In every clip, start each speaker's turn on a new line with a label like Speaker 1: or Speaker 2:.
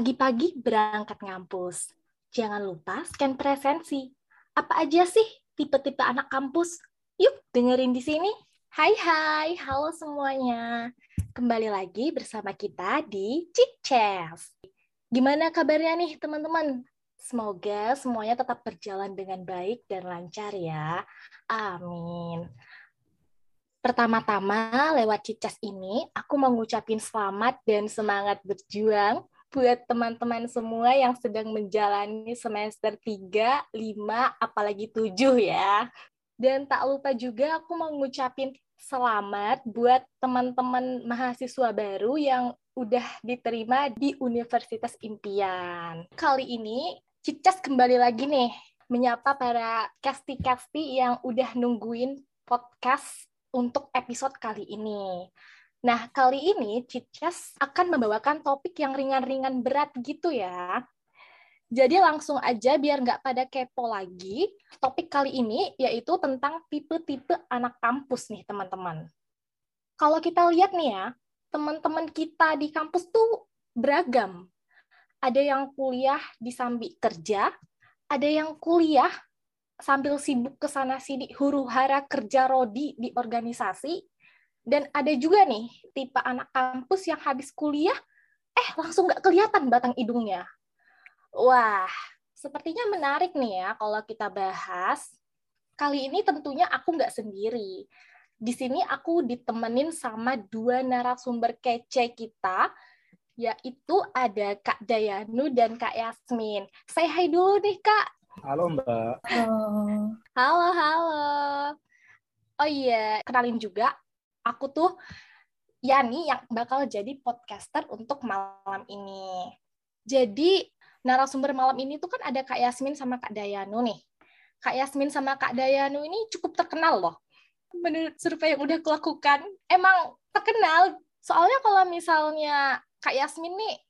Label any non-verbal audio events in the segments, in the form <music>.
Speaker 1: Pagi-pagi berangkat ngampus. Jangan lupa scan presensi. Apa aja sih tipe-tipe anak kampus? Yuk dengerin di sini. Hai hai, halo semuanya. Kembali lagi bersama kita di Chess. Gimana kabarnya nih teman-teman? Semoga semuanya tetap berjalan dengan baik dan lancar ya. Amin. Pertama-tama lewat Cicas ini, aku mau ngucapin selamat dan semangat berjuang buat teman-teman semua yang sedang menjalani semester 3, 5, apalagi 7 ya. Dan tak lupa juga aku mau ngucapin selamat buat teman-teman mahasiswa baru yang udah diterima di Universitas Impian. Kali ini Cicas kembali lagi nih menyapa para casti-casti yang udah nungguin podcast untuk episode kali ini. Nah, kali ini Cicas akan membawakan topik yang ringan-ringan berat gitu ya. Jadi langsung aja biar nggak pada kepo lagi, topik kali ini yaitu tentang tipe-tipe anak kampus nih teman-teman. Kalau kita lihat nih ya, teman-teman kita di kampus tuh beragam. Ada yang kuliah di sambil kerja, ada yang kuliah sambil sibuk ke sana sini huru hara kerja rodi di organisasi, dan ada juga nih tipe anak kampus yang habis kuliah, eh langsung nggak kelihatan batang hidungnya. Wah, sepertinya menarik nih ya kalau kita bahas. Kali ini tentunya aku nggak sendiri. Di sini aku ditemenin sama dua narasumber kece kita, yaitu ada Kak Dayanu dan Kak Yasmin. Saya hai dulu nih, Kak.
Speaker 2: Halo, Mbak.
Speaker 1: Halo. Halo, halo. Oh iya, kenalin juga aku tuh Yani yang bakal jadi podcaster untuk malam ini. Jadi narasumber malam ini tuh kan ada Kak Yasmin sama Kak Dayanu nih. Kak Yasmin sama Kak Dayanu ini cukup terkenal loh. Menurut survei yang udah kulakukan, emang terkenal. Soalnya kalau misalnya Kak Yasmin nih,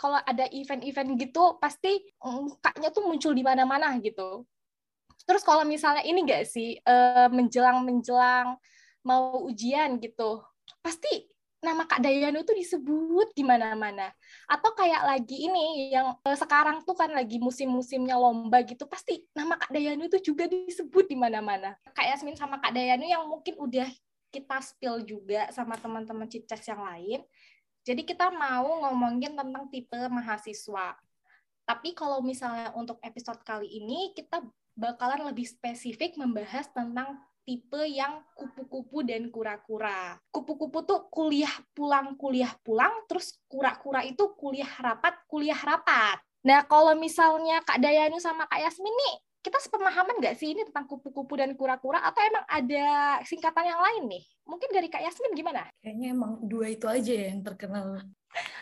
Speaker 1: kalau ada event-event gitu, pasti mukanya tuh muncul di mana-mana gitu. Terus kalau misalnya ini nggak sih, eh, menjelang-menjelang mau ujian gitu, pasti nama Kak Dayanu tuh disebut di mana-mana. Atau kayak lagi ini yang eh, sekarang tuh kan lagi musim-musimnya lomba gitu, pasti nama Kak Dayanu itu juga disebut di mana-mana. Kak Yasmin sama Kak Dayanu yang mungkin udah kita spill juga sama teman-teman Cicas yang lain. Jadi kita mau ngomongin tentang tipe mahasiswa. Tapi kalau misalnya untuk episode kali ini kita bakalan lebih spesifik membahas tentang tipe yang kupu-kupu dan kura-kura. Kupu-kupu tuh kuliah pulang, kuliah pulang, terus kura-kura itu kuliah rapat, kuliah rapat. Nah, kalau misalnya Kak Dayanu sama Kak Yasmin nih, kita sepemahaman nggak sih ini tentang kupu-kupu dan kura-kura atau emang ada singkatan yang lain nih? Mungkin dari Kak Yasmin gimana?
Speaker 3: Kayaknya emang dua itu aja yang terkenal.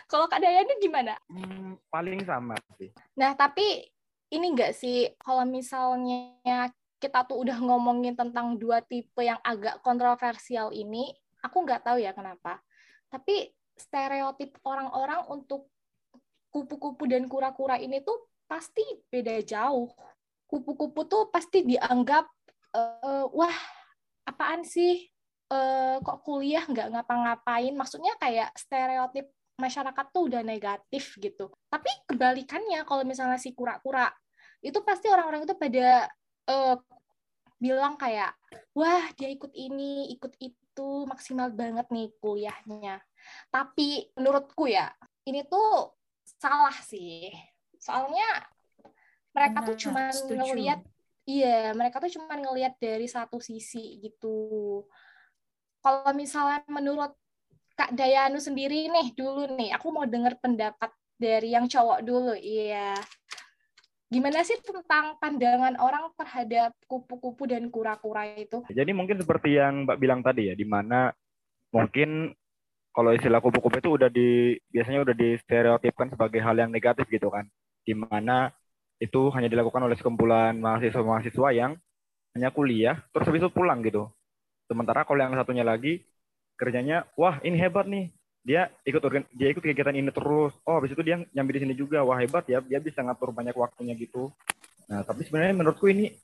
Speaker 1: Kalau Kak Dayanu gimana?
Speaker 2: Hmm, paling sama sih.
Speaker 1: Nah, tapi ini nggak sih kalau misalnya kita tuh udah ngomongin tentang dua tipe yang agak kontroversial ini, aku nggak tahu ya kenapa. Tapi stereotip orang-orang untuk kupu-kupu dan kura-kura ini tuh pasti beda jauh. Kupu-kupu tuh pasti dianggap, uh, wah apaan sih, uh, kok kuliah nggak ngapa-ngapain. Maksudnya kayak stereotip masyarakat tuh udah negatif gitu. Tapi kebalikannya kalau misalnya si kura-kura, itu pasti orang-orang itu pada uh, bilang kayak wah dia ikut ini ikut itu maksimal banget nih kuliahnya. Tapi menurutku ya ini tuh salah sih. Soalnya mereka nah, tuh cuma ngelihat iya mereka tuh cuma ngelihat dari satu sisi gitu. Kalau misalnya menurut Kak Dayanu sendiri nih dulu nih aku mau dengar pendapat dari yang cowok dulu iya gimana sih tentang pandangan orang terhadap kupu-kupu dan kura-kura itu?
Speaker 2: Jadi mungkin seperti yang Mbak bilang tadi ya, di mana mungkin kalau istilah kupu-kupu itu udah di biasanya udah distereotipkan sebagai hal yang negatif gitu kan, di mana itu hanya dilakukan oleh sekumpulan mahasiswa-mahasiswa yang hanya kuliah terus habis itu pulang gitu. Sementara kalau yang satunya lagi kerjanya, wah ini hebat nih, dia ikut organ, dia ikut kegiatan ini terus. Oh habis itu dia nyambi di sini juga. Wah hebat ya. Dia bisa ngatur banyak waktunya gitu. Nah tapi sebenarnya menurutku ini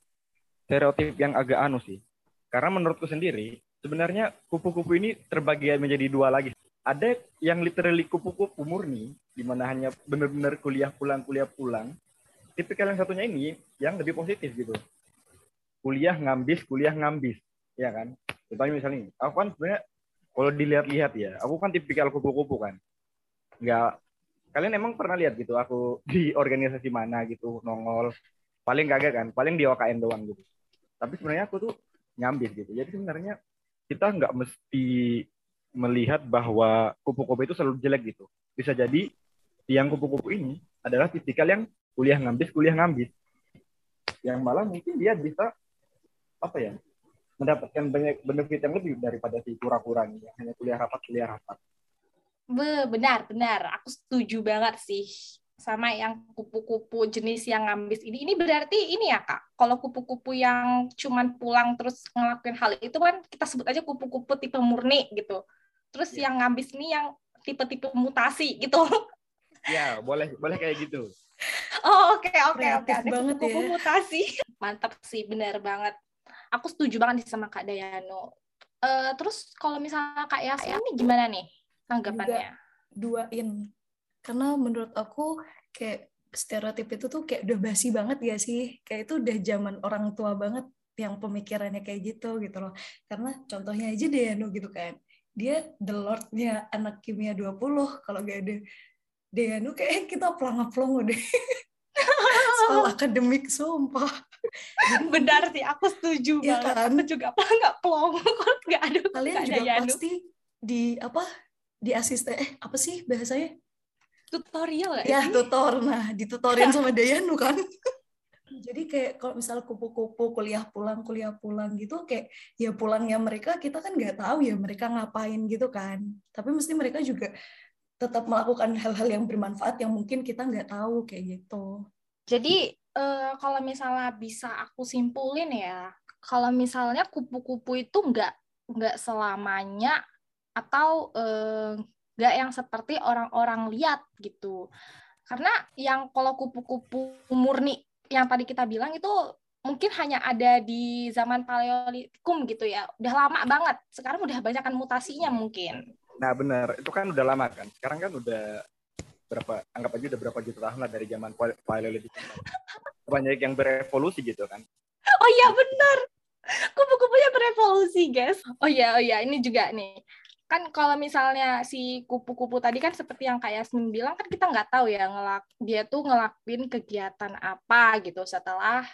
Speaker 2: stereotip yang agak anu sih. Karena menurutku sendiri sebenarnya kupu-kupu ini terbagi menjadi dua lagi. Ada yang literally kupu-kupu murni, di mana hanya benar-benar kuliah pulang, kuliah pulang. Tipikal yang satunya ini yang lebih positif gitu. Kuliah ngambis, kuliah ngambis, ya kan? Contohnya misalnya, aku kan sebenarnya kalau dilihat-lihat ya, aku kan tipikal kupu-kupu kan. Nggak, kalian emang pernah lihat gitu aku <laughs> di organisasi mana gitu nongol. Paling kagak kan paling di OKN doang gitu. Tapi sebenarnya aku tuh ngambis gitu. Jadi sebenarnya kita nggak mesti melihat bahwa kupu-kupu itu selalu jelek gitu. Bisa jadi yang kupu-kupu ini adalah tipikal yang kuliah ngambis kuliah ngambis yang malah mungkin dia bisa apa ya mendapatkan banyak benefit yang lebih daripada si kura-kura ini yang hanya kuliah rapat kuliah rapat
Speaker 1: Be, benar, benar. Aku setuju banget sih sama yang kupu-kupu jenis yang ngambis ini. Ini berarti ini ya kak, kalau kupu-kupu yang cuman pulang terus ngelakuin hal itu kan kita sebut aja kupu-kupu tipe murni gitu. Terus yeah. yang ngambis ini yang tipe-tipe mutasi gitu.
Speaker 2: Ya, boleh boleh kayak gitu.
Speaker 1: Oh oke oke oke.
Speaker 3: Ada
Speaker 1: kupu-kupu
Speaker 3: ya.
Speaker 1: mutasi. <laughs> Mantap sih, benar banget. Aku setuju banget sama Kak Dayano. Uh, terus kalau misalnya Kak Yasmin ini gimana nih tanggapannya?
Speaker 3: duain. Karena menurut aku kayak stereotip itu tuh kayak udah basi banget ya sih? Kayak itu udah zaman orang tua banget yang pemikirannya kayak gitu gitu loh. Karena contohnya aja Deano gitu kan. Dia the lordnya anak kimia 20 kalau gak ada Deano kayak kita pelang-pelong udah <laughs> soal akademik sumpah
Speaker 1: benar sih aku setuju ya banget. kan? aku juga pelang pelong kalau nggak ada
Speaker 3: kalian
Speaker 1: gak
Speaker 3: juga
Speaker 1: ada
Speaker 3: pasti di apa di asisten eh apa sih bahasanya?
Speaker 1: Tutorial
Speaker 3: ya sih? tutor. Nah ditutorin sama Dayanu kan. <laughs> Jadi kayak kalau misal kupu-kupu kuliah pulang kuliah pulang gitu kayak ya pulangnya mereka kita kan nggak tahu ya mereka ngapain gitu kan. Tapi mesti mereka juga tetap melakukan hal-hal yang bermanfaat yang mungkin kita nggak tahu kayak gitu.
Speaker 1: Jadi uh, kalau misalnya bisa aku simpulin ya kalau misalnya kupu-kupu itu nggak nggak selamanya atau nggak eh, yang seperti orang-orang lihat gitu. Karena yang kalau kupu-kupu murni yang tadi kita bilang itu mungkin hanya ada di zaman paleolitikum gitu ya. Udah lama banget. Sekarang udah banyak kan mutasinya mungkin.
Speaker 2: Nah benar. Itu kan udah lama kan. Sekarang kan udah berapa anggap aja udah berapa juta tahun lah dari zaman paleolitikum <laughs> banyak yang berevolusi gitu kan.
Speaker 1: Oh iya benar. Kupu-kupunya berevolusi guys. Oh iya oh iya ini juga nih. Kan kalau misalnya si kupu-kupu tadi kan seperti yang kayak Yasmin bilang kan kita nggak tahu ya ngelak dia tuh ngelakuin kegiatan apa gitu setelah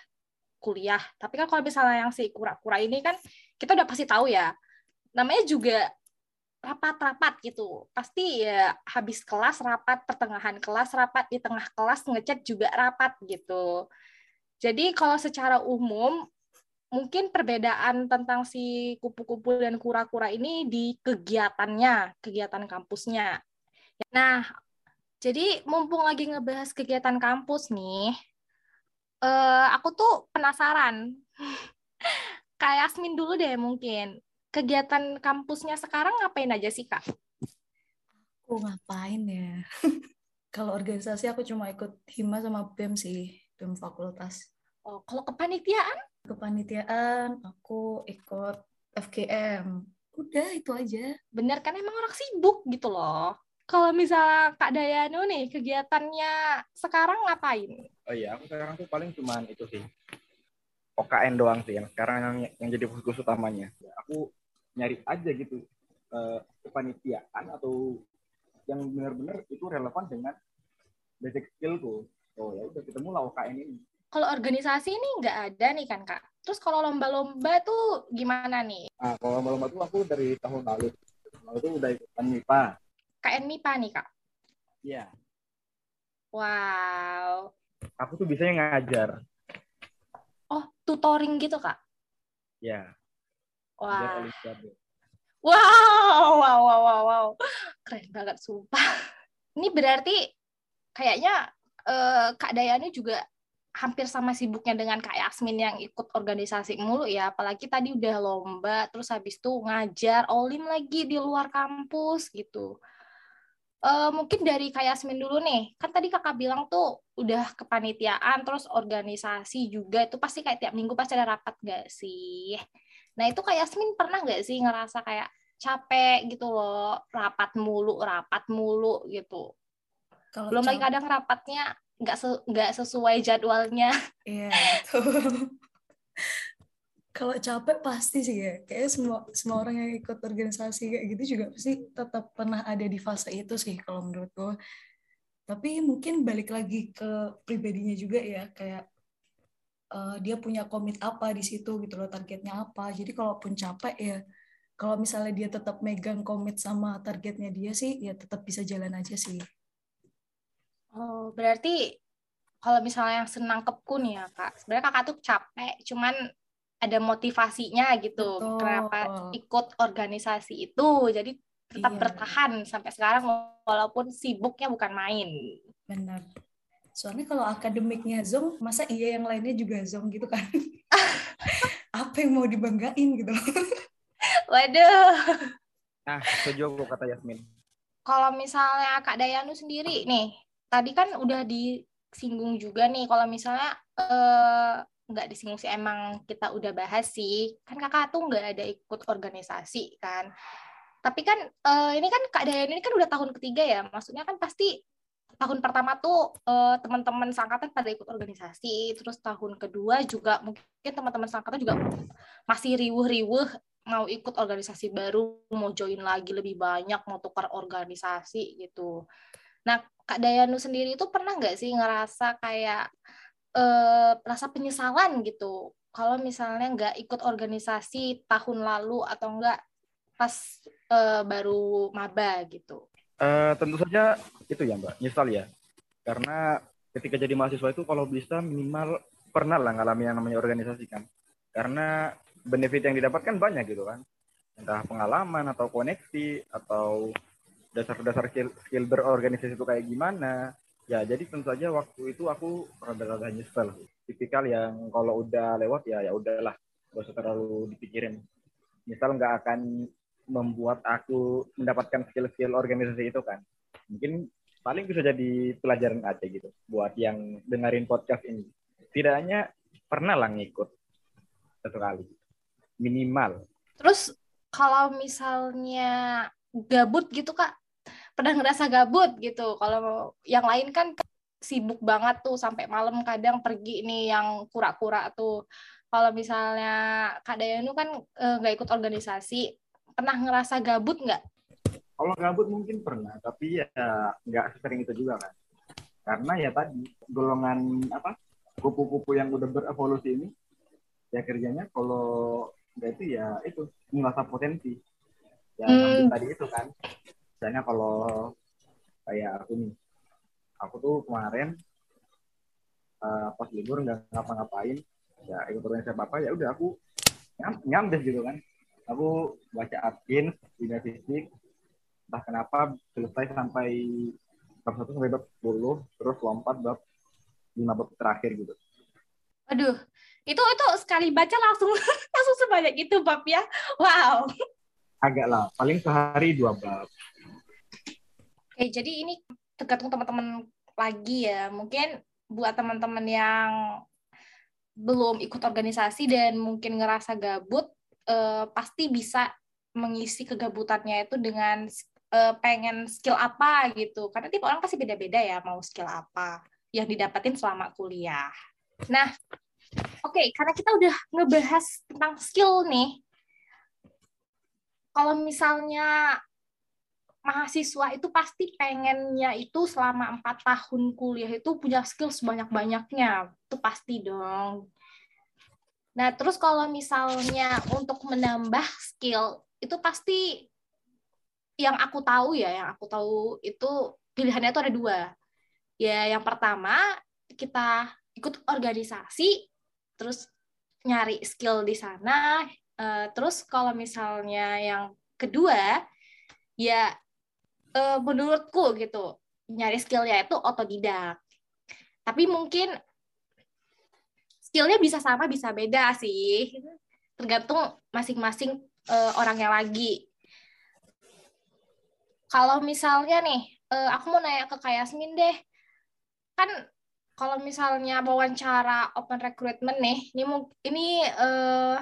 Speaker 1: kuliah. Tapi kan kalau misalnya yang si kura-kura ini kan kita udah pasti tahu ya. Namanya juga rapat-rapat gitu. Pasti ya habis kelas rapat, pertengahan kelas rapat, di tengah kelas ngechat juga rapat gitu. Jadi kalau secara umum mungkin perbedaan tentang si kupu-kupu dan kura-kura ini di kegiatannya, kegiatan kampusnya. Nah, jadi mumpung lagi ngebahas kegiatan kampus nih, uh, aku tuh penasaran. <laughs> Kayak Yasmin dulu deh mungkin. Kegiatan kampusnya sekarang ngapain aja sih, Kak?
Speaker 3: Aku ngapain ya? <laughs> kalau organisasi aku cuma ikut hima sama BEM sih, BEM fakultas.
Speaker 1: Oh, kalau kepanitiaan?
Speaker 3: kepanitiaan aku ikut FGM udah itu aja
Speaker 1: bener kan emang orang sibuk gitu loh kalau misalnya Kak Dayanu nih kegiatannya sekarang ngapain
Speaker 2: oh iya aku sekarang tuh paling cuman itu sih OKN doang sih yang sekarang yang, yang jadi fokus utamanya aku nyari aja gitu uh, kepanitiaan atau yang benar-benar itu relevan dengan basic skillku oh ya udah ketemu lah OKN ini
Speaker 1: kalau organisasi ini nggak ada nih kan kak. Terus kalau lomba-lomba tuh gimana nih?
Speaker 2: Nah, kalau lomba-lomba tuh aku dari tahun lalu. Lalu tuh udah ikutan MIPA.
Speaker 1: KN MIPA nih kak?
Speaker 2: Iya.
Speaker 1: Wow.
Speaker 2: Aku tuh biasanya ngajar.
Speaker 1: Oh, tutoring gitu kak?
Speaker 2: Iya.
Speaker 1: Wah. Wow, wow, wow, wow, wow. Keren banget, sumpah. Ini berarti kayaknya eh, Kak Dayani juga hampir sama sibuknya dengan Kak Yasmin yang ikut organisasi mulu ya, apalagi tadi udah lomba, terus habis itu ngajar, olim lagi di luar kampus gitu. Uh, mungkin dari Kak Yasmin dulu nih, kan tadi kakak bilang tuh udah kepanitiaan, terus organisasi juga, itu pasti kayak tiap minggu pasti ada rapat gak sih? Nah itu Kak Yasmin pernah gak sih ngerasa kayak, capek gitu loh rapat mulu rapat mulu gitu
Speaker 3: Kalau
Speaker 1: belum lagi kadang rapatnya nggak se- nggak sesuai jadwalnya
Speaker 3: Iya. <laughs> Kalau capek pasti sih ya. Kayaknya semua semua orang yang ikut organisasi kayak gitu juga pasti tetap pernah ada di fase itu sih kalau menurut gue. Tapi mungkin balik lagi ke pribadinya juga ya, kayak eh, dia punya komit apa di situ gitu loh, targetnya apa. Jadi kalaupun capek ya, kalau misalnya dia tetap megang komit sama targetnya dia sih, ya tetap bisa jalan aja sih.
Speaker 1: oh berarti kalau misalnya yang senangkepku nih ya kak sebenarnya kakak tuh capek cuman ada motivasinya gitu
Speaker 3: Betul.
Speaker 1: kenapa ikut organisasi itu jadi tetap
Speaker 3: Iya.
Speaker 1: bertahan sampai sekarang walaupun sibuknya bukan main
Speaker 3: Benar. Soalnya kalau akademiknya zong, masa iya yang lainnya juga zong gitu kan? <laughs> Apa yang mau dibanggain gitu?
Speaker 1: waduh
Speaker 2: Nah, setuju aku kata Yasmin.
Speaker 1: kalau misalnya Kak Dayanu sendiri nih, tadi kan udah disinggung juga nih, kalau misalnya eh, nggak disinggung sih, emang kita udah bahas sih, kan kakak tuh nggak ada ikut organisasi kan. Tapi kan eh, ini kan Kak Dayanu ini kan udah tahun ketiga ya, maksudnya kan pasti tahun pertama tuh eh, teman-teman sangkatan pada ikut organisasi, terus tahun kedua juga mungkin teman-teman sangkatan juga masih riuh-riuh mau ikut organisasi baru, mau join lagi lebih banyak, mau tukar organisasi gitu. Nah, Kak Dayanu sendiri itu pernah nggak sih ngerasa kayak eh, rasa penyesalan gitu, kalau misalnya nggak ikut organisasi tahun lalu atau enggak pas eh, baru maba gitu?
Speaker 2: Eh, tentu saja itu ya Mbak, nyesal ya. Karena ketika jadi mahasiswa itu kalau bisa minimal pernah lah ngalamin yang namanya organisasi kan. Karena benefit yang didapatkan banyak gitu kan. Entah pengalaman atau koneksi atau dasar-dasar skill, skill berorganisasi itu kayak gimana. Ya, jadi tentu saja waktu itu aku rada-rada nyesel. Tipikal yang kalau udah lewat ya ya udahlah, gak usah terlalu dipikirin. Misal nggak akan membuat aku mendapatkan skill-skill organisasi itu kan. Mungkin paling bisa jadi pelajaran aja gitu buat yang dengerin podcast ini. Tidaknya pernah lah ngikut satu kali. Minimal.
Speaker 1: Terus kalau misalnya gabut gitu Kak, pernah ngerasa gabut gitu. Kalau yang lain kan sibuk banget tuh sampai malam kadang pergi nih yang kura-kura tuh. Kalau misalnya Kak Dayanu kan eh, nggak ikut organisasi, pernah ngerasa gabut nggak?
Speaker 2: Kalau gabut mungkin pernah, tapi ya nggak sesering itu juga kan. Karena ya tadi golongan apa kupu-kupu yang udah berevolusi ini ya kerjanya kalau nggak itu ya itu mengasah potensi. Ya
Speaker 1: Hmm.
Speaker 2: tadi itu kan. Misalnya kalau kayak aku nih, aku tuh kemarin eh, pas libur nggak ngapa-ngapain, ya ikut organisasi apa ya udah aku nyam- nyambes gitu kan. Aku baca adkin, dunia fisik, entah kenapa selesai sampai bab satu sampai bab 10 terus lompat bab lima bab terakhir gitu
Speaker 1: Aduh, itu itu sekali baca langsung <laughs> langsung sebanyak itu bab ya. Wow.
Speaker 2: agak lah paling sehari dua bab
Speaker 1: Oke, jadi ini tergantung teman-teman lagi ya. Mungkin buat teman-teman yang belum ikut organisasi dan mungkin ngerasa gabut, eh, pasti bisa mengisi kegabutannya itu dengan eh, pengen skill apa gitu. Karena tiap orang pasti beda-beda ya mau skill apa yang didapetin selama kuliah. Nah, oke, karena kita udah ngebahas tentang skill nih. Kalau misalnya mahasiswa itu pasti pengennya itu selama empat tahun kuliah itu punya skill sebanyak-banyaknya. Itu pasti dong. Nah, terus kalau misalnya untuk menambah skill, itu pasti yang aku tahu ya, yang aku tahu itu pilihannya itu ada dua. Ya, yang pertama kita ikut organisasi, terus nyari skill di sana. Eh, terus kalau misalnya yang kedua, ya eh, menurutku gitu nyari skillnya itu otodidak tapi mungkin skillnya bisa sama bisa beda sih. Tergantung masing-masing eh, orangnya lagi. Kalau misalnya nih eh, aku mau nanya ke Kak Yasmin deh. Kan kalau misalnya wawancara open recruitment nih ini ini eh,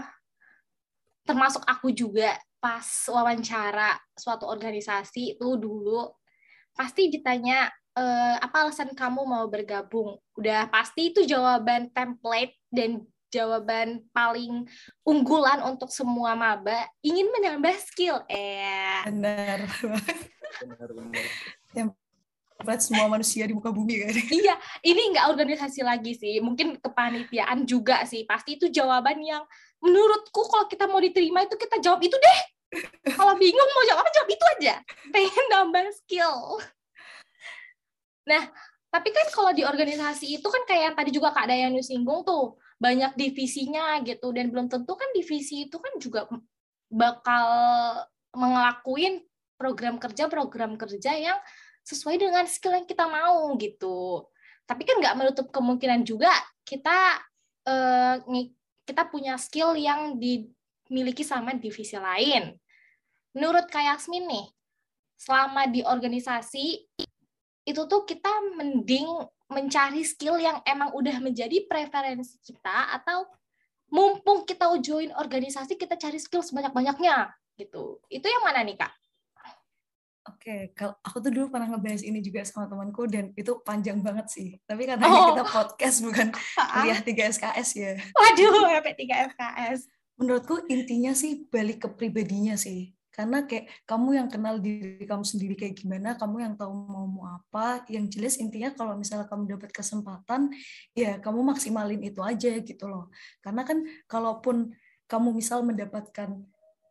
Speaker 1: termasuk aku juga pas wawancara suatu organisasi itu dulu pasti ditanya e, apa alasan kamu mau bergabung? Udah pasti itu jawaban template dan jawaban paling unggulan untuk semua maba. Ingin menambah skill eh.
Speaker 3: Benar. Benar benar. Yang buat semua manusia di muka bumi kan
Speaker 1: iya ini nggak organisasi lagi sih. Mungkin kepanitiaan juga sih. Pasti itu jawaban yang menurutku kalau kita mau diterima itu kita jawab itu deh. Kalau bingung mau jawab apa jawab itu aja. Pengen nambah skill nah tapi kan kalau di organisasi itu kan kayak yang tadi juga Kak Dayanu singgung tuh banyak divisinya gitu dan belum tentu kan divisi itu kan juga bakal ngelakuin program kerja program kerja yang sesuai dengan skill yang kita mau gitu. Tapi kan nggak menutup kemungkinan juga kita eh, kita punya skill yang dimiliki sama divisi lain. Menurut Kak Yasmin nih, selama di organisasi itu tuh kita mending mencari skill yang emang udah menjadi preferensi kita atau mumpung kita join organisasi kita cari skill sebanyak-banyaknya gitu. Itu yang mana nih Kak?
Speaker 3: Oke, kalau aku tuh dulu pernah ngebahas ini juga sama temanku dan itu panjang banget sih. Tapi karena oh. kita podcast bukan <laughs> kuliah 3 SKS ya.
Speaker 1: Waduh, sampai 3 SKS.
Speaker 3: Menurutku intinya sih balik ke pribadinya sih. Karena kayak kamu yang kenal diri kamu sendiri kayak gimana, kamu yang tahu mau mau apa. Yang jelas intinya kalau misalnya kamu dapat kesempatan, ya kamu maksimalin itu aja gitu loh. Karena kan kalaupun kamu misal mendapatkan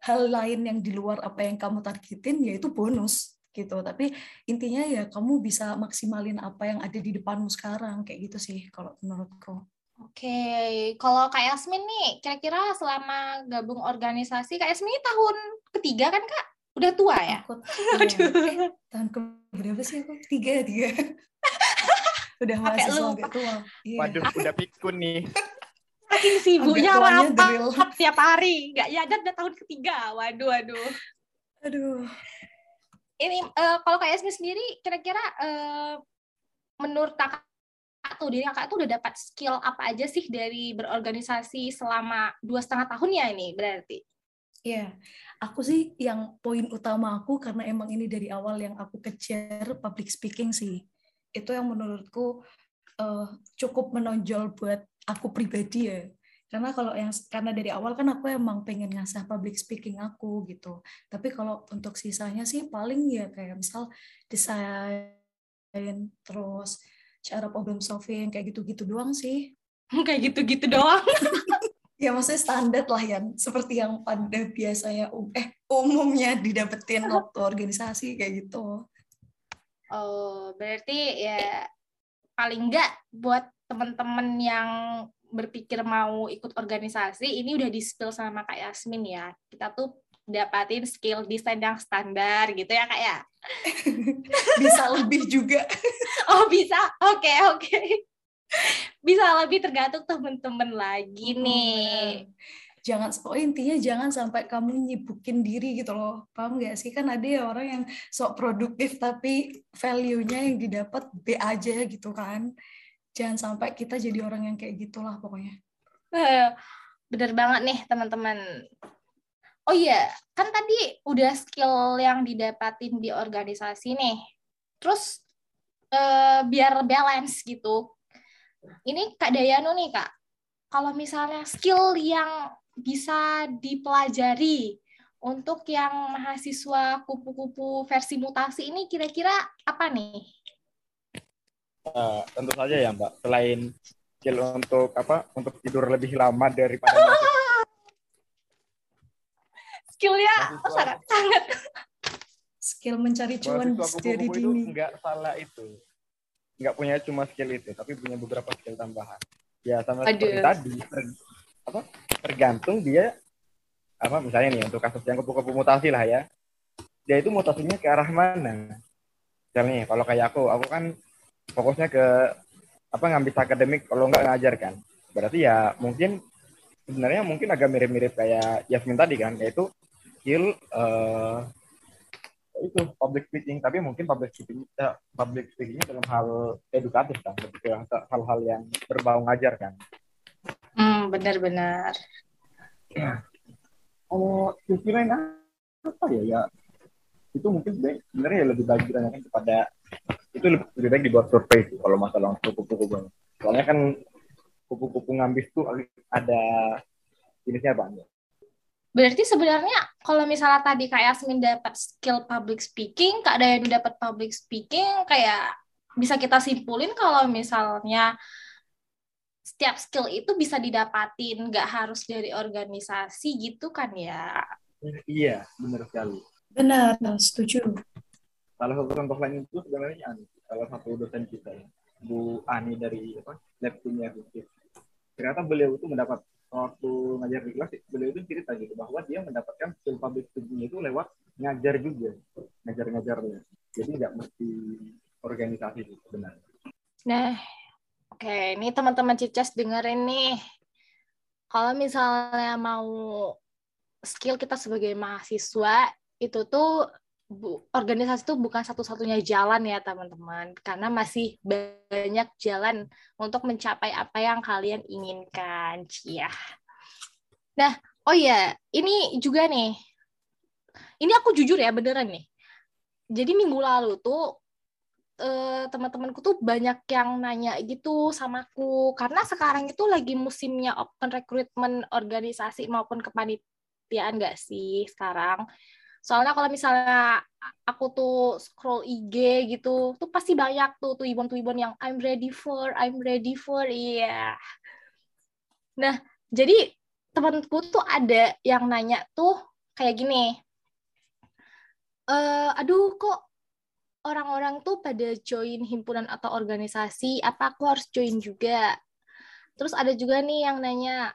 Speaker 3: hal lain yang di luar apa yang kamu targetin yaitu bonus gitu tapi intinya ya kamu bisa maksimalin apa yang ada di depanmu sekarang kayak gitu sih kalau menurutku
Speaker 1: Oke, kalau Kak Yasmin nih, kira-kira selama gabung organisasi, Kak Yasmin ini tahun ketiga kan Kak? Udah tua ya? Aku, <laughs>
Speaker 3: Aduh. Eh, tahun ke berapa sih aku? Tiga, tiga. <laughs> udah mahasiswa agak tua.
Speaker 2: Yeah. Waduh, udah pikun nih.
Speaker 1: Saking sibuknya rapat tiap hari. Nggak ya, udah tahun ketiga. Waduh, waduh.
Speaker 3: Aduh.
Speaker 1: Ini uh, kalau kayak Yasmin sendiri, kira-kira uh, menurut kakak tuh diri kakak tuh udah dapat skill apa aja sih dari berorganisasi selama dua setengah tahun ya ini berarti?
Speaker 3: Iya, yeah. aku sih yang poin utama aku karena emang ini dari awal yang aku kejar public speaking sih. Itu yang menurutku uh, cukup menonjol buat aku pribadi ya karena kalau yang karena dari awal kan aku emang pengen ngasah public speaking aku gitu tapi kalau untuk sisanya sih paling ya kayak misal desain terus cara problem solving kayak gitu-gitu doang sih. <laughs>
Speaker 1: Kayak gitu-gitu doang. <laughs>
Speaker 3: Ya maksudnya standar lah ya seperti yang pada biasanya um, eh umumnya didapetin <laughs> waktu organisasi kayak gitu.
Speaker 1: Oh berarti ya paling enggak buat teman-teman yang berpikir mau ikut organisasi ini udah di spill sama Kak Yasmin ya. Kita tuh dapatin skill desain yang standar gitu ya Kak ya. <laughs>
Speaker 3: bisa lebih juga. <laughs>
Speaker 1: oh, bisa. Oke, okay, oke. Okay. Bisa lebih tergantung temen-temen lagi nih.
Speaker 3: Jangan oh intinya jangan sampai kamu nyibukin diri gitu loh. Paham gak sih? Kan ada ya orang yang sok produktif tapi value-nya yang didapat B aja gitu kan jangan sampai kita jadi orang yang kayak gitulah pokoknya
Speaker 1: eh, bener banget nih teman-teman oh iya kan tadi udah skill yang didapatin di organisasi nih terus eh, biar balance gitu ini kak Dayano nih kak kalau misalnya skill yang bisa dipelajari untuk yang mahasiswa kupu-kupu versi mutasi ini kira-kira apa nih
Speaker 2: uh, tentu saja ya Mbak. Selain skill untuk apa? Untuk tidur lebih lama daripada <laughs>
Speaker 1: skillnya sangat sangat
Speaker 3: skill mencari cuan dari dini.
Speaker 2: Enggak salah itu. Enggak punya cuma skill itu, tapi punya beberapa skill tambahan. Ya sama Aduh. seperti tadi, ter, apa? Tergantung dia apa misalnya nih untuk kasus yang kupu-kupu mutasi lah ya. Dia itu mutasinya ke arah mana? Misalnya kalau kayak aku, aku kan fokusnya ke apa ngambil akademik kalau nggak ngajar kan berarti ya mungkin sebenarnya mungkin agak mirip-mirip kayak Yasmin tadi kan yaitu skill uh, itu public speaking. Tapi mungkin public speaking uh, public speakingnya dalam hal edukatif kan hal-hal yang berbau ngajar kan.
Speaker 1: Hmm benar-benar
Speaker 2: ya. oh kira apa ya ya itu mungkin sebenarnya ya lebih baik ditanyakan kepada itu lebih baik dibuat survei sih kalau masalah kupu-kupu soalnya kan kupu-kupu ngambis tuh ada jenisnya banyak
Speaker 1: Berarti sebenarnya kalau misalnya tadi kayak Yasmin dapat skill public speaking, Kak Dayan dapat public speaking, kayak bisa kita simpulin kalau misalnya setiap skill itu bisa didapatin, nggak harus dari organisasi gitu kan ya?
Speaker 2: Iya, benar sekali.
Speaker 3: Benar, setuju.
Speaker 2: Salah satu contoh lain itu sebenarnya salah satu dosen kita ya, Bu Ani dari apa, Lab Kimia Ternyata beliau itu mendapat waktu ngajar di kelas beliau itu cerita gitu bahwa dia mendapatkan skill public speaking itu lewat ngajar juga ngajar-ngajarnya jadi nggak mesti organisasi itu sebenarnya
Speaker 1: nah oke okay. ini teman-teman Cicas dengerin nih kalau misalnya mau skill kita sebagai mahasiswa itu tuh bu, organisasi itu bukan satu-satunya jalan ya teman-teman. Karena masih banyak jalan untuk mencapai apa yang kalian inginkan ya nah oh ya ini juga nih. Ini aku jujur ya beneran nih. Jadi minggu lalu tuh eh, teman-temanku tuh banyak yang nanya gitu sama aku. Karena sekarang itu lagi musimnya open recruitment organisasi maupun kepanitiaan nggak sih sekarang Soalnya kalau misalnya aku tuh scroll IG gitu, tuh pasti banyak tuh ibon-ibon yang I'm ready for, I'm ready for, iya. Yeah. Nah, jadi temanku tuh ada yang nanya tuh kayak gini, e, aduh kok orang-orang tuh pada join himpunan atau organisasi, apa aku harus join juga? Terus ada juga nih yang nanya,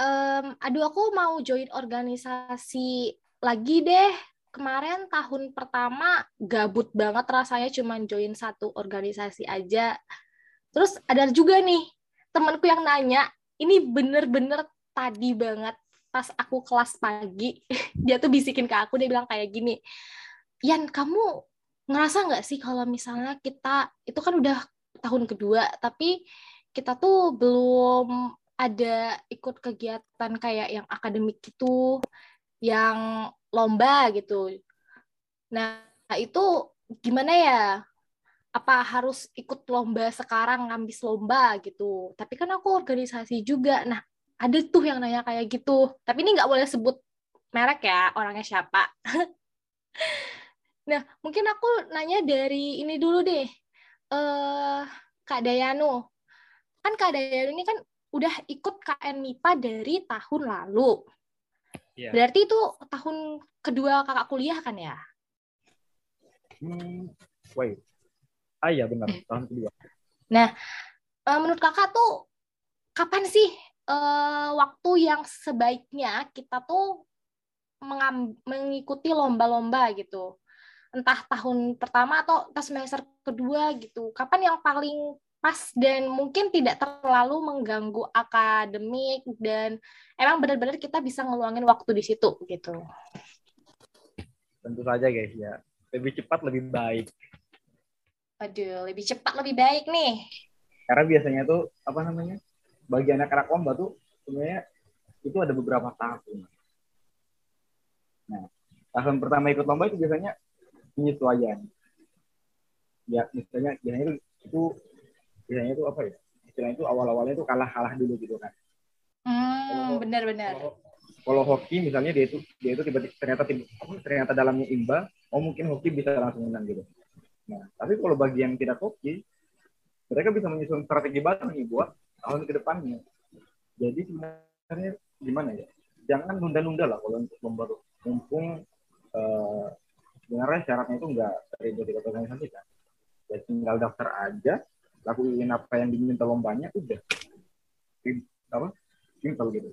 Speaker 1: ehm, aduh aku mau join organisasi lagi deh. Kemarin tahun pertama gabut banget rasanya cuma join satu organisasi aja. Terus ada juga nih temanku yang nanya, ini bener-bener tadi banget pas aku kelas pagi, <laughs> dia tuh bisikin ke aku, dia bilang kayak gini, Yan, kamu ngerasa nggak sih kalau misalnya kita, itu kan udah tahun kedua, tapi kita tuh belum ada ikut kegiatan kayak yang akademik gitu, yang lomba gitu. Nah, itu gimana ya? Apa harus ikut lomba sekarang ngambis lomba gitu? Tapi kan aku organisasi juga. Nah, ada tuh yang nanya kayak gitu. Tapi ini nggak boleh sebut merek ya, orangnya siapa. <laughs> nah, mungkin aku nanya dari ini dulu deh. Uh, Kak Dayano. Kan Kak Dayano ini kan udah ikut KN MIPA dari tahun lalu. Yeah. Berarti itu tahun kedua kakak kuliah kan ya?
Speaker 2: Hmm, wait. Ah iya benar, hmm. tahun kedua.
Speaker 1: Nah, eh, menurut kakak tuh kapan sih uh, waktu yang sebaiknya kita tuh mengikuti lomba-lomba gitu? Entah tahun pertama atau entah semester kedua gitu. Kapan yang paling pas dan mungkin tidak terlalu mengganggu akademik dan emang benar-benar kita bisa ngeluangin waktu di situ gitu.
Speaker 2: Tentu saja guys ya, lebih cepat lebih baik.
Speaker 1: Aduh, lebih cepat lebih baik nih.
Speaker 2: Karena biasanya tuh apa namanya? Bagi anak-anak lomba tuh sebenarnya itu ada beberapa tahun. Nah, tahun pertama ikut lomba itu biasanya penyesuaian. Ya, misalnya biasanya itu biasanya itu apa ya? Istilahnya itu awal-awalnya itu kalah-kalah dulu gitu kan.
Speaker 1: Hmm, benar-benar.
Speaker 2: kalau, hoki misalnya dia itu dia itu tiba-tiba ternyata ternyata dalamnya imba oh mungkin hoki bisa langsung menang gitu. Nah tapi kalau bagi yang tidak hoki mereka bisa menyusun strategi baru nih buat tahun ke depannya. Jadi sebenarnya gimana ya? Jangan nunda-nunda lah kalau untuk lomba mumpung uh, sebenarnya syaratnya itu enggak dari dari organisasi kan. Ya tinggal daftar aja lakuin apa yang diminta lombanya udah. Apa? Simpel gitu.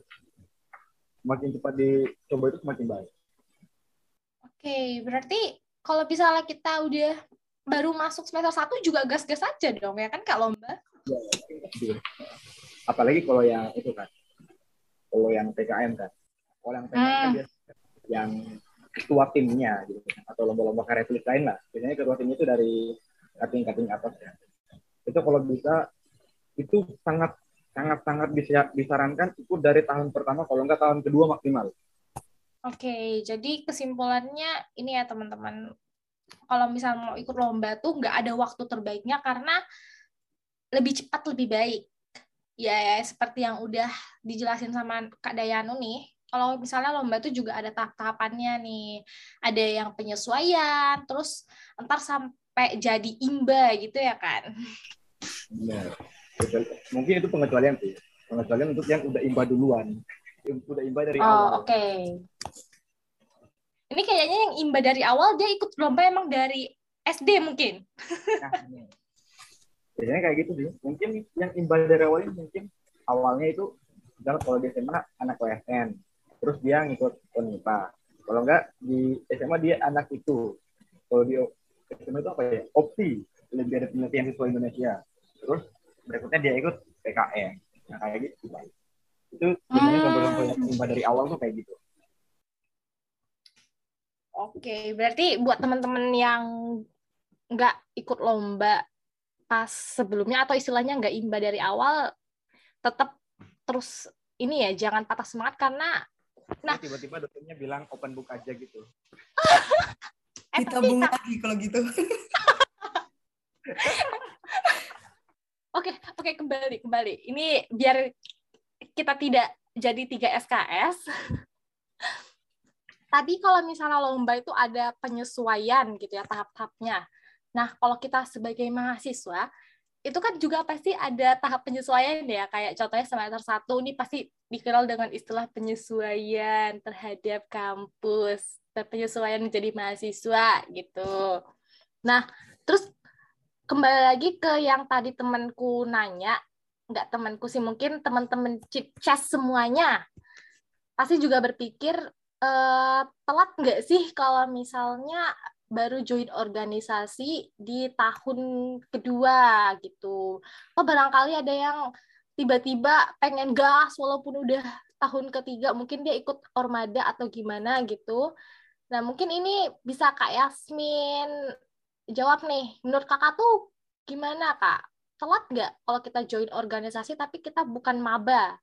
Speaker 2: Semakin cepat dicoba itu semakin baik.
Speaker 1: Oke berarti kalau misalnya kita udah baru masuk semester satu juga gas-gas aja dong ya kan kak lomba? Ya,
Speaker 2: ya, apalagi kalau yang itu kan kalau yang PKM kan kalau yang PKM kan hmm. yang ketua timnya gitu. Kan. atau lomba-lomba karya tulis lain lah. Biasanya ketua timnya itu dari cutting-cutting atas ya itu kalau bisa itu sangat sangat sangat disarankan itu dari tahun pertama kalau enggak tahun kedua maksimal
Speaker 1: Oke, jadi kesimpulannya ini ya teman-teman. Kalau misalnya mau ikut lomba tuh nggak ada waktu terbaiknya karena lebih cepat lebih baik. Ya, ya seperti yang udah dijelasin sama Kak Dayanu nih. Kalau misalnya lomba tuh juga ada tahap-tahapannya nih. Ada yang penyesuaian, terus ntar sampai jadi imba gitu ya kan.
Speaker 2: Benar. Mungkin itu pengecualian sih. Pengecualian untuk yang udah imba duluan. Udah imba dari
Speaker 1: oh,
Speaker 2: awal.
Speaker 1: Oh, oke. Okay. Ini kayaknya yang imba dari awal dia ikut lomba emang dari SD mungkin.
Speaker 2: Nah, biasanya kayak gitu sih. Mungkin yang imba dari awal ini mungkin awalnya itu misalnya kalau di SMA anak OSN, terus dia ngikut UNIPA. Kalau enggak di SMA dia anak itu. Kalau di SMA itu apa ya? Opsi, lebih ada penelitian siswa Indonesia. Terus berikutnya dia ikut PKN. Nah kayak gitu. Itu biasanya contoh-contoh yang imba dari awal tuh kayak gitu.
Speaker 1: Oke, berarti buat teman-teman yang nggak ikut lomba pas sebelumnya atau istilahnya nggak imba dari awal, tetap terus ini ya jangan patah semangat karena
Speaker 2: nah tiba-tiba dosennya bilang open book aja gitu. <laughs>
Speaker 3: Ditabung lagi kalau gitu. <laughs>
Speaker 1: Oke, oke kembali kembali. Ini biar kita tidak jadi tiga SKS. <laughs> Tadi kalau misalnya lomba itu ada penyesuaian gitu ya tahap-tahapnya. Nah, kalau kita sebagai mahasiswa itu kan juga pasti ada tahap penyesuaian ya kayak contohnya semester satu ini pasti dikenal dengan istilah penyesuaian terhadap kampus penyesuaian menjadi mahasiswa gitu nah terus kembali lagi ke yang tadi temanku nanya nggak temanku sih mungkin teman-teman chess semuanya pasti juga berpikir uh, telat nggak sih kalau misalnya baru join organisasi di tahun kedua gitu. Oh barangkali ada yang tiba-tiba pengen gas walaupun udah tahun ketiga mungkin dia ikut ormada atau gimana gitu. Nah mungkin ini bisa Kak Yasmin jawab nih. Menurut kakak tuh gimana kak? Telat nggak kalau kita join organisasi tapi kita bukan maba?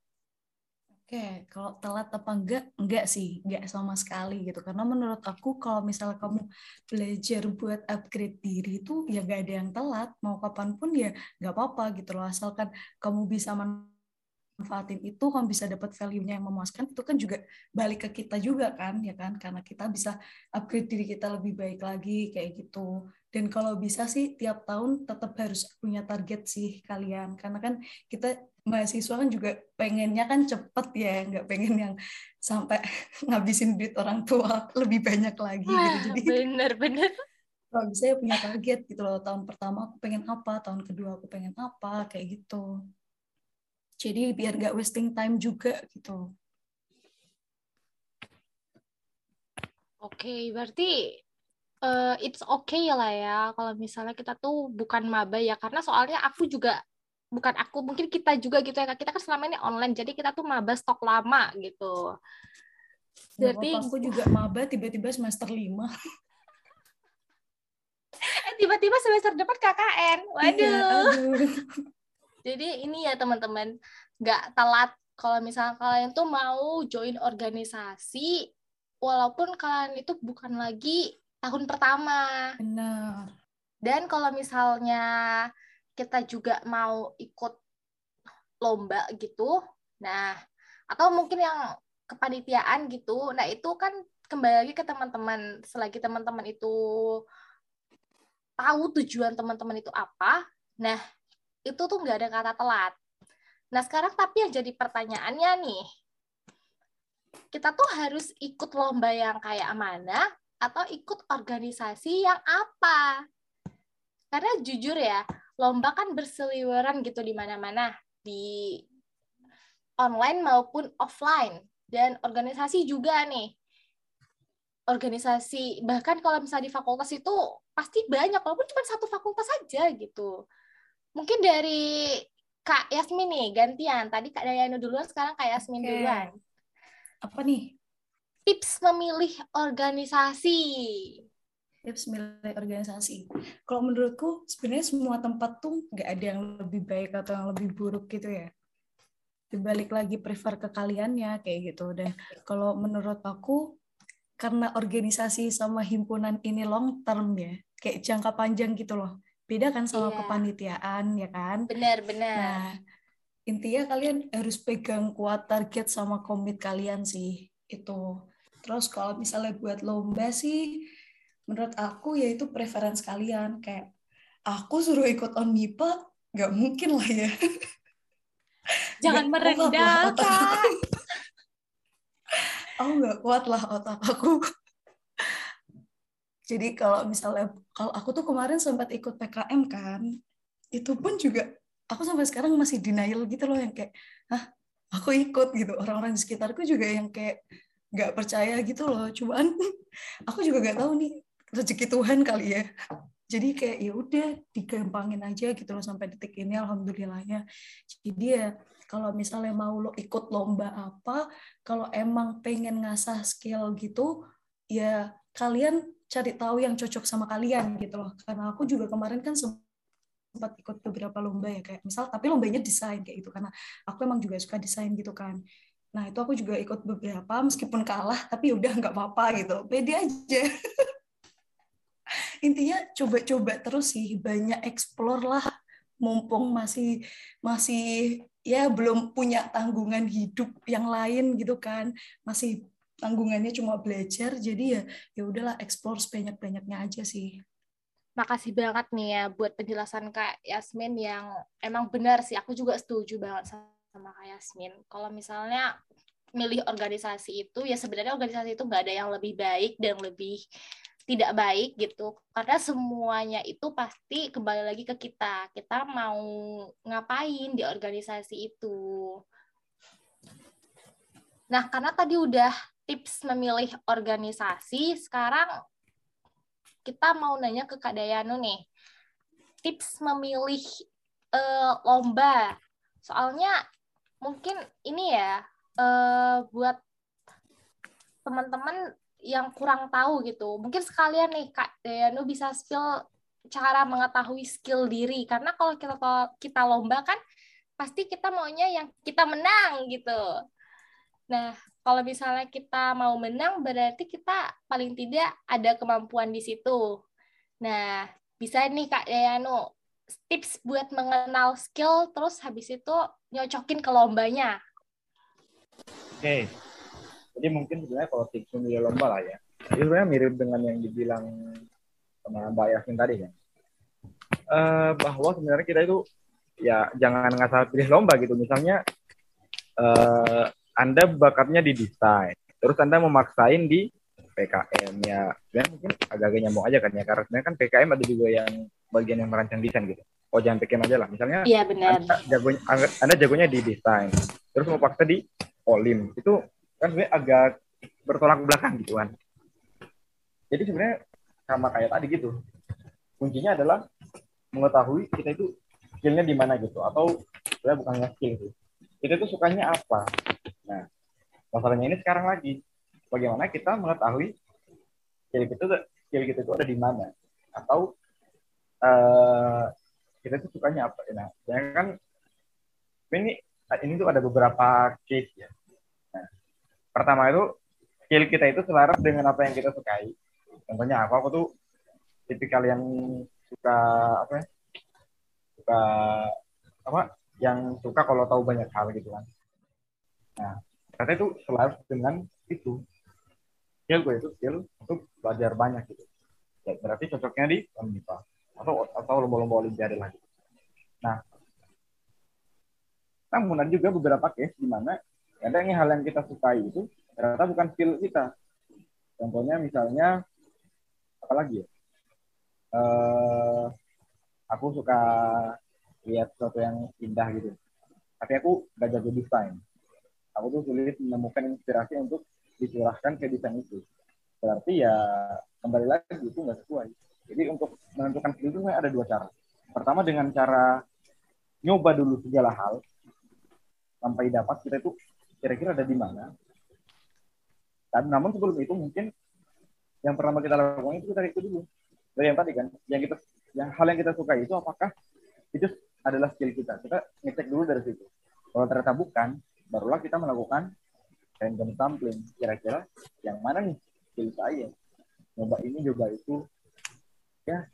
Speaker 3: Oke, kalau telat apa enggak? Enggak sih, enggak sama sekali gitu. Karena menurut aku kalau misalnya kamu belajar buat upgrade diri itu ya enggak ada yang telat. Mau kapan pun ya enggak apa-apa gitu loh. Asalkan kamu bisa manfaatin itu, kamu bisa dapat value-nya yang memuaskan, itu kan juga balik ke kita juga kan, ya kan? Karena kita bisa upgrade diri kita lebih baik lagi kayak gitu. Dan kalau bisa sih tiap tahun tetap harus punya target sih kalian. Karena kan kita mahasiswa kan juga pengennya kan cepet ya nggak pengen yang sampai <laughs> ngabisin duit orang tua <laughs> lebih banyak lagi gitu jadi
Speaker 1: bener-bener <laughs>
Speaker 3: kalau bisa ya punya target gitu loh tahun pertama aku pengen apa tahun kedua aku pengen apa kayak gitu jadi biar nggak wasting time juga gitu.
Speaker 1: Oke okay, berarti uh, it's okay lah ya kalau misalnya kita tuh bukan maba ya. Karena soalnya aku juga bukan aku mungkin kita juga gitu ya kita kan selama ini online jadi kita tuh maba stok lama gitu.
Speaker 3: Jadi aku juga maba tiba-tiba semester lima. <laughs>
Speaker 1: Eh tiba-tiba semester depan KKN waduh. iya, <laughs> jadi ini ya teman-teman nggak telat. Kalau misalnya kalian tuh mau join organisasi walaupun kalian itu bukan lagi tahun pertama.
Speaker 3: Benar.
Speaker 1: Dan kalau misalnya kita juga mau ikut lomba gitu nah atau mungkin yang kepanitiaan gitu nah itu kan kembali lagi ke teman-teman. Selagi teman-teman itu tahu tujuan teman-teman itu apa nah itu tuh nggak ada kata telat. Nah sekarang tapi yang jadi pertanyaannya nih kita tuh harus ikut lomba yang kayak mana atau ikut organisasi yang apa? Karena jujur ya lomba kan berseliweran gitu di mana-mana di online maupun offline. Dan organisasi juga nih. Organisasi bahkan kalau misalnya di fakultas itu pasti banyak walaupun cuma satu fakultas saja gitu mungkin dari Kak Yasmin nih gantian tadi Kak Dayanu duluan sekarang Kak Yasmin okay. duluan
Speaker 3: apa nih
Speaker 1: tips memilih organisasi
Speaker 3: tips milih organisasi. Kalau menurutku sebenarnya semua tempat tuh nggak ada yang lebih baik atau yang lebih buruk gitu ya. Dibalik lagi prefer ke kaliannya kayak gitu. Dan kalau menurut aku karena organisasi sama himpunan ini long term ya, kayak jangka panjang gitu loh. Beda kan sama
Speaker 1: Iya.
Speaker 3: kepanitiaan ya kan?
Speaker 1: Benar-benar.
Speaker 3: Nah, intinya kalian harus pegang kuat target sama komit kalian sih itu. Terus kalau misalnya buat lomba sih, menurut aku ya itu preference kalian. Kayak aku suruh ikut on MIPA, nggak mungkin lah ya. <laughs>
Speaker 1: Jangan merendahkan. <laughs>
Speaker 3: Aku nggak kuat lah otak aku. Jadi kalau misalnya, kalau aku tuh kemarin sempat ikut PKM kan, itu pun juga aku sampai sekarang masih denial gitu loh yang kayak, ah aku ikut gitu. Orang-orang di sekitarku juga yang kayak nggak percaya gitu loh. Cuman <laughs> aku juga nggak tahu nih rezeki Tuhan kali ya. Jadi kayak ya udah digampangin aja gitu loh sampai detik ini alhamdulillahnya. Jadi ya kalau misalnya mau lo ikut lomba apa, kalau emang pengen ngasah skill gitu, ya kalian cari tahu yang cocok sama kalian gitu loh. Karena aku juga kemarin kan sempat ikut beberapa lomba ya kayak misal tapi lombanya desain kayak gitu karena aku emang juga suka desain gitu kan. Nah itu aku juga ikut beberapa meskipun kalah tapi udah nggak apa-apa gitu, pede aja. <laughs> Intinya coba-coba terus sih, banyak explore lah mumpung masih masih ya belum punya tanggungan hidup yang lain gitu kan masih tanggungannya cuma belajar jadi ya ya udahlah explore sebanyak banyaknya aja sih
Speaker 1: Makasih banget nih ya buat penjelasan Kak Yasmin yang emang benar sih. Aku juga setuju banget sama Kak Yasmin. Kalau misalnya milih organisasi itu, ya sebenarnya organisasi itu nggak ada yang lebih baik dan lebih tidak baik gitu. Karena semuanya itu pasti kembali lagi ke kita. Kita mau ngapain di organisasi itu. Nah, karena tadi udah tips memilih organisasi, sekarang kita mau nanya ke Kak Dayanu nih. Tips memilih eh, lomba. Soalnya mungkin ini ya eh, buat teman-teman yang kurang tahu gitu. Mungkin sekalian nih Kak Dayanu bisa spill cara mengetahui skill diri karena kalau kita kita lomba kan pasti kita maunya yang kita menang gitu. Nah, kalau misalnya kita mau menang berarti kita paling tidak ada kemampuan di situ. Nah, bisa nih Kak Dayanu tips buat mengenal skill terus habis itu nyocokin ke lombanya.
Speaker 2: Oke. Jadi mungkin sebenarnya kalau tips memilih lomba lah ya. Itu sebenarnya mirip dengan yang dibilang sama Mbak Yasin tadi kan. Eh, bahwa sebenarnya kita itu ya jangan ngasal pilih lomba gitu. Misalnya eh, Anda bakatnya di desain, terus Anda memaksain di PKM ya. Sebenarnya mungkin agak-agak nyambung aja kan ya. Karena sebenarnya kan PKM ada juga yang bagian yang merancang desain gitu. Oh jangan PKM aja lah. Misalnya
Speaker 1: Iya benar.
Speaker 2: anda jagonya, anda jagonya di desain, terus mau paksa di olim, itu kan sebenarnya agak bertolak belakang gitu kan. Jadi sebenarnya sama kayak tadi gitu. Kuncinya adalah mengetahui kita itu skillnya di mana gitu, atau sebenarnya bukan skill sih. Kita itu sukanya apa. Nah, masalahnya ini sekarang lagi, bagaimana kita mengetahui skill kita skill kita itu ada di mana, atau eh, kita itu sukanya apa. Nah, sebenarnya kan ini ini tuh ada beberapa case ya. Nah, pertama itu skill kita itu selaras dengan apa yang kita sukai. Contohnya apa? Aku tuh tipikal yang suka apa ya? Suka apa? Yang suka kalau tahu banyak hal gitu kan. Nah, ternyata itu selaras dengan itu. Skill gue itu skill untuk belajar banyak gitu. Ya, berarti cocoknya di Unmipa atau atau lomba-lomba olimpiade lagi. Nah, namun ada juga beberapa case di mana ada yang hal yang kita sukai itu ternyata bukan skill kita. Contohnya misalnya apa lagi ya? Eh, aku suka lihat sesuatu yang indah gitu. Tapi aku gak jago desain. Aku tuh sulit menemukan inspirasi untuk dicurahkan ke desain itu. Berarti ya kembali lagi itu nggak sesuai. Jadi untuk menentukan skill itu ada dua cara. Pertama dengan cara nyoba dulu segala hal sampai dapat kita itu kira-kira ada di mana. Dan namun sebelum itu mungkin yang pertama kita lakukan itu kita itu dulu. Dari yang tadi kan, yang kita yang hal yang kita suka itu apakah itu adalah skill kita. Kita ngecek dulu dari situ. Kalau ternyata bukan, barulah kita melakukan random sampling. Kira-kira yang mana nih? Skill saya nyoba ini nyoba itu ya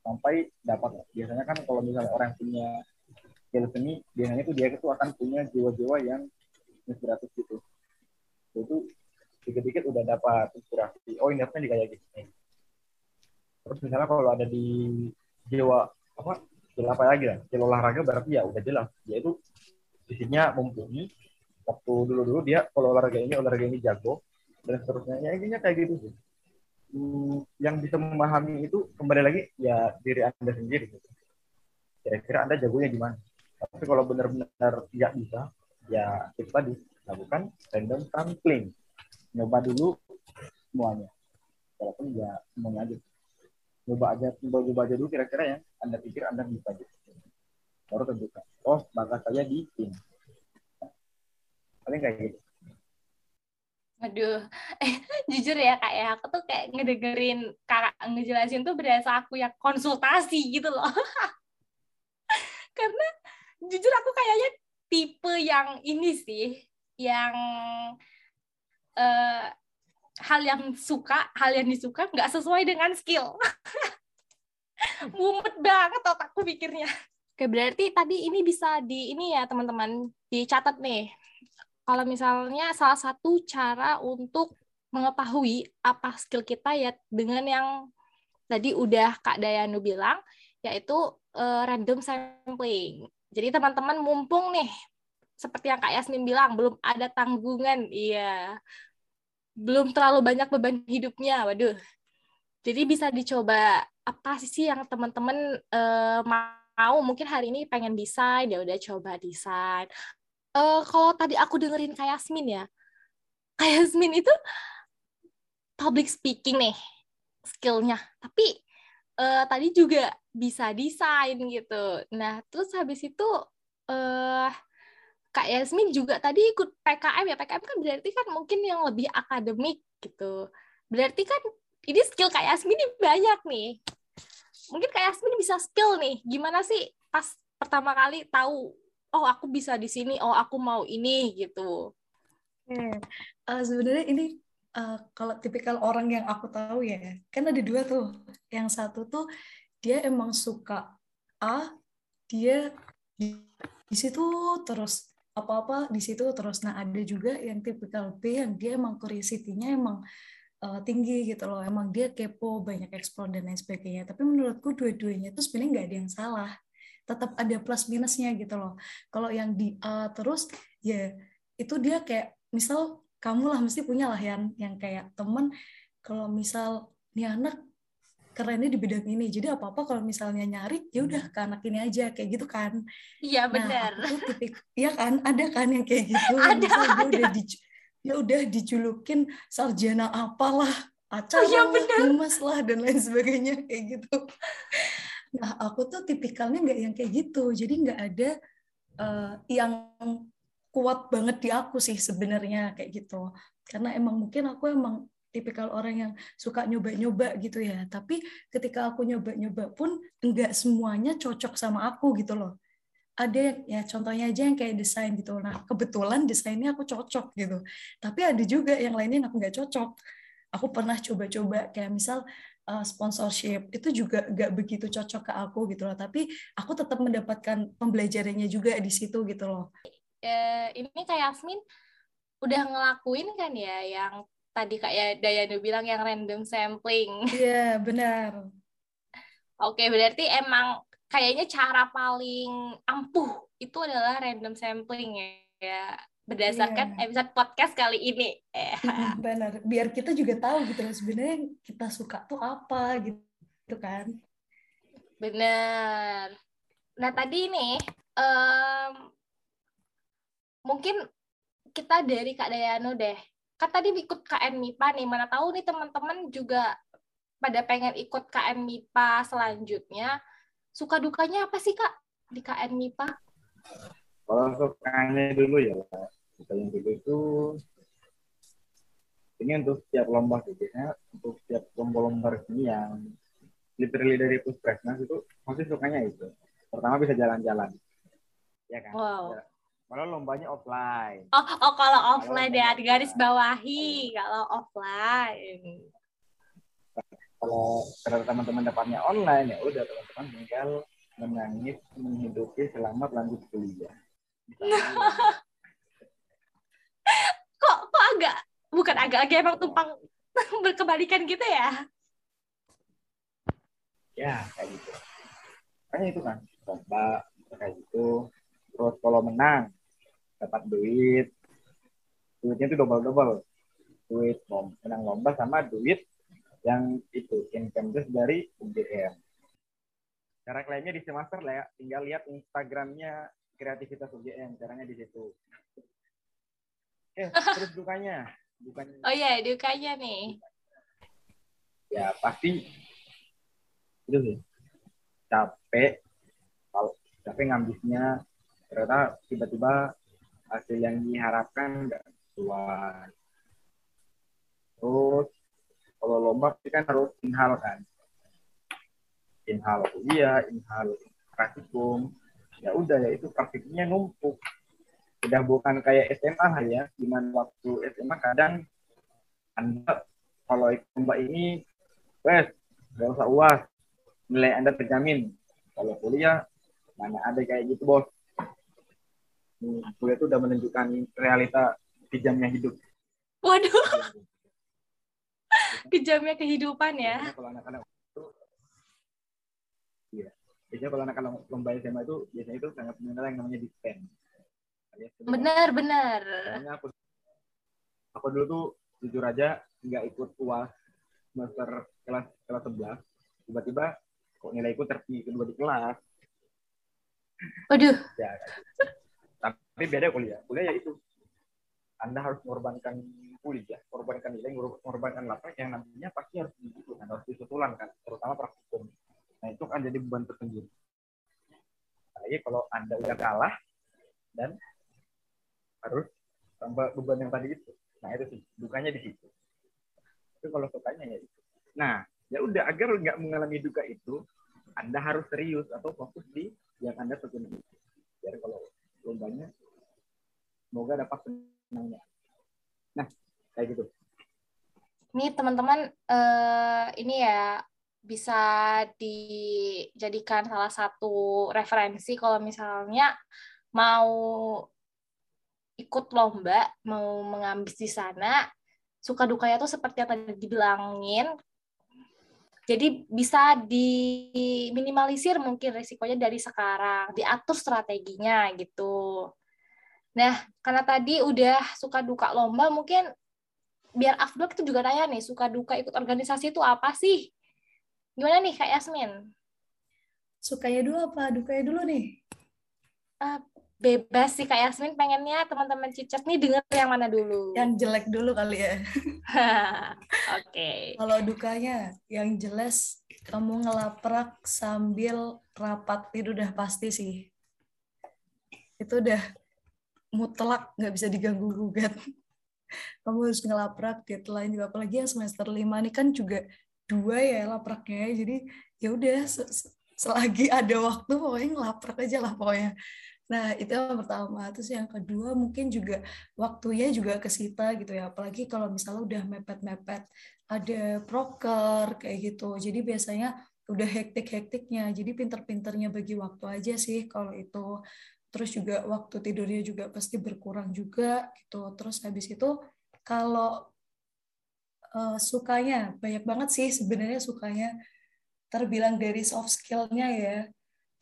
Speaker 2: sampai dapat. Biasanya kan kalau misalnya orang punya skill seni biasanya tuh dia itu akan punya jiwa-jiwa yang inspiratif gitu. Itu dikit-dikit udah dapat inspirasi. Oh ini di kayak gitu terus misalnya kalau ada di jiwa apa? Skill apa lagi lah? Skill olahraga berarti ya udah jelas. Dia itu fisiknya mumpuni waktu dulu-dulu dia kalau olahraga ini olahraga ini jago dan seterusnya. Ya intinya kayak gitu sih. Hmm, yang bisa memahami itu kembali lagi ya diri anda sendiri. Kira-kira anda jagonya gimana tapi kalau benar-benar tidak bisa ya itu tadi lakukan random sampling. Nyoba dulu semuanya. Walaupun ya semuanya aja. Coba aja coba aja dulu kira-kira yang anda pikir anda bisa gitu baru tentukan oh bakat saya di tim paling kayak gitu
Speaker 1: Aduh, <laughs> eh jujur ya kak ya, aku tuh kayak ngedengerin kakak ngejelasin tuh berasa aku yang konsultasi gitu loh. <laughs> Karena jujur aku kayaknya tipe yang ini sih, yang uh, hal yang suka, hal yang disuka nggak sesuai dengan skill. <laughs> Mumet banget otakku pikirnya. Oke, berarti tadi ini bisa di ini ya teman-teman dicatat nih kalau misalnya salah satu cara untuk mengetahui apa skill kita ya dengan yang tadi udah Kak Dayanu bilang yaitu uh, random sampling. Jadi teman-teman mumpung nih seperti yang Kak Yasmin bilang belum ada tanggungan, iya. Belum terlalu banyak beban hidupnya. Waduh. Jadi bisa dicoba apa sih yang teman-teman uh, mau mungkin hari ini pengen desain ya udah coba desain uh, kalau tadi aku dengerin kayak Yasmin ya, kayak Yasmin itu public speaking nih skillnya, tapi uh, tadi juga bisa desain gitu. Nah, terus habis itu uh, Kak Yasmin juga tadi ikut PKM ya. PKM kan berarti kan mungkin yang lebih akademik gitu. Berarti kan ini skill Kak Yasmin ini banyak nih. Mungkin Kak Yasmin bisa skill nih. Gimana sih pas pertama kali tahu oh aku bisa di sini. Oh aku mau ini gitu.
Speaker 3: Hmm. uh, sebenarnya ini uh, kalau tipikal orang yang aku tahu ya kan ada dua tuh. Yang satu tuh dia emang suka A dia di, di situ terus apa-apa di situ terus. Nah ada juga yang tipikal B yang dia emang curiosity-nya emang uh, tinggi gitu loh. Emang dia kepo banyak eksplor dan lain sebagainya. Tapi menurutku dua-duanya itu sebenarnya nggak ada yang salah tetap ada plus minusnya gitu loh. Kalau yang di A terus ya itu dia kayak misal kamu lah mesti punya lah yang yang kayak temen kalau misal nih anak kerennya di bidang ini jadi apa apa kalau misalnya nyari ya udah ke anak ini aja kayak gitu kan.
Speaker 1: Iya benar
Speaker 3: nah, tipik ya kan ada kan yang kayak gitu. <laughs>
Speaker 1: Ada, misal ada.
Speaker 3: udah di, ya udah dijulukin sarjana apalah acara oh,
Speaker 1: ya, lah,
Speaker 3: lah dan lain sebagainya kayak gitu Nah, aku tuh tipikalnya nggak yang kayak gitu. Jadi nggak ada uh, yang kuat banget di aku sih sebenarnya kayak gitu. Karena emang mungkin aku emang tipikal orang yang suka nyoba-nyoba gitu ya. Tapi ketika aku nyoba-nyoba pun nggak semuanya cocok sama aku gitu loh. Ada ya contohnya aja yang kayak desain gitu. Nah kebetulan desainnya aku cocok gitu. Tapi ada juga yang lainnya yang aku nggak cocok. Aku pernah coba-coba kayak misal uh, sponsorship itu juga gak begitu cocok ke aku gitu loh. Tapi aku tetap mendapatkan pembelajarannya juga di situ gitu loh.
Speaker 1: Uh, ini kayak Yasmin udah ngelakuin kan ya yang tadi kayak Dayanu bilang yang random sampling. <laughs>
Speaker 3: Iya yeah, benar.
Speaker 1: Oke berarti emang kayaknya cara paling ampuh itu adalah random sampling ya berdasarkan yeah. episode podcast kali ini.
Speaker 3: Benar, biar kita juga tahu gitu loh sebenarnya kita suka tuh apa gitu kan.
Speaker 1: Benar. Nah tadi nih um, mungkin kita dari Kak Dayano deh. Kan tadi ikut KN MIPA nih, mana tahu nih teman-teman juga pada pengen ikut KN MIPA selanjutnya. Suka dukanya apa sih Kak di KN MIPA?
Speaker 2: Kalau sukanya dulu ya, kita yang dulu itu ini untuk setiap lomba biasanya untuk setiap lomba-lomba resmi yang literally dari puskesmas itu masih sukanya itu pertama bisa jalan-jalan ya kan
Speaker 1: wow.
Speaker 2: Kalau lombanya offline.
Speaker 1: Oh, oh kalau offline ya, garis bawahi kalau offline.
Speaker 2: Kalau teman-teman dapatnya online ya udah teman-teman tinggal menangis menghidupi selamat lanjut kuliah. <laughs>
Speaker 1: kok kok agak bukan agak-agak emang tumpang berkebalikan gitu ya?
Speaker 2: Ya kayak gitu. Makanya itu kan lomba kayak gitu. Terus kalau menang dapat duit, duitnya itu double double. Duit menang lomba sama duit yang itu income dari UGM cara klaimnya di semester lah ya tinggal lihat instagramnya kreativitas UGM caranya di situ. Eh <laughs> terus dukanya?
Speaker 1: Bukan oh iya dukanya nih.
Speaker 2: Ya pasti. Itu sih. Capek. Kalau capek ngambisnya ternyata tiba-tiba hasil yang diharapkan nggak sesuai terus kalau lomba kan harus inhal kan? Inhal kuliah, inhal praktikum, ya udah ya itu praktiknya numpuk. Udah bukan kayak SMA lah ya, di mana waktu SMA kadang Anda kalau lomba ini, wes, gak usah uas, nilai Anda terjamin. Kalau kuliah, mana ada kayak gitu bos. Kuliah itu udah menunjukkan realita kejamnya hidup.
Speaker 1: Waduh. <laughs> Kejamnya kehidupan ya. Kalau anak-anak
Speaker 2: biasanya kalau anak anak lomba SMA itu biasanya itu sangat mengenal yang namanya dispen
Speaker 1: benar benar
Speaker 2: aku aku dulu tuh jujur aja nggak ikut uas semester kelas kelas sebelas tiba-tiba kok nilaiku tertinggi kedua di kelas
Speaker 1: Waduh.
Speaker 2: Ya, tapi beda kuliah. Kuliah ya itu. Anda harus mengorbankan kuliah, mengorbankan nilai, mengorbankan lapar yang nantinya pasti harus dibutuhkan, harus disusulan kan, terutama praktikum. Nah, itu kan jadi beban tersendiri. Apalagi kalau Anda udah kalah dan harus tambah beban yang tadi itu. Nah, itu sih dukanya di situ. Itu kalau sukanya ya itu. Nah, ya udah agar nggak mengalami duka itu, Anda harus serius atau fokus di yang Anda tekuni. Biar kalau lombanya semoga dapat senangnya. Nah, kayak gitu.
Speaker 1: Ini teman-teman uh, ini ya bisa dijadikan salah satu referensi kalau misalnya mau ikut lomba, mau mengambil di sana, suka dukanya tuh seperti yang tadi dibilangin. Jadi bisa diminimalisir mungkin risikonya dari sekarang, diatur strateginya gitu. Nah, karena tadi udah suka duka lomba, mungkin biar Afdol itu juga nanya nih, suka duka ikut organisasi itu apa sih? Gimana nih Kak Yasmin?
Speaker 3: Sukanya dulu apa dukanya dulu nih?
Speaker 1: Uh, bebas sih Kak Yasmin pengennya teman-teman cicet nih denger yang mana dulu?
Speaker 3: Yang jelek dulu kali ya. <laughs>
Speaker 1: Oke. okay.
Speaker 3: Kalau dukanya yang jelas kamu ngelaprak sambil rapat itu udah pasti sih. Itu udah mutlak nggak bisa diganggu gugat. <laughs> Kamu harus ngelaprak deadline juga apalagi yang semester lima ini kan juga dua ya lapraknya jadi ya udah selagi ada waktu pokoknya ngelaprak aja lah pokoknya. Nah itu yang pertama. Terus yang kedua mungkin juga waktunya juga kesita gitu ya. Apalagi kalau misalnya udah mepet-mepet ada proker kayak gitu. Jadi biasanya udah hektik-hektiknya. Jadi pinter-pinternya bagi waktu aja sih kalau itu. Terus juga waktu tidurnya juga pasti berkurang juga gitu. Terus habis itu kalau uh, sukanya banyak banget sih sebenarnya sukanya. Terbilang dari soft skillnya ya.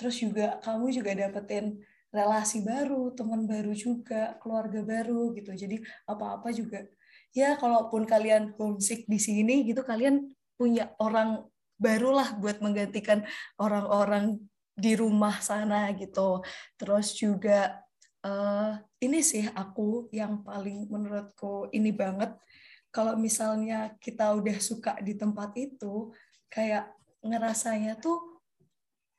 Speaker 3: Terus juga kamu juga dapetin relasi baru teman baru juga keluarga baru gitu. Jadi apa-apa juga. Ya kalaupun kalian homesick di sini gitu kalian punya orang barulah buat menggantikan orang-orang di rumah sana gitu. Terus juga uh, ini sih aku yang paling menurutku ini banget kalau misalnya kita udah suka di tempat itu kayak ngerasanya tuh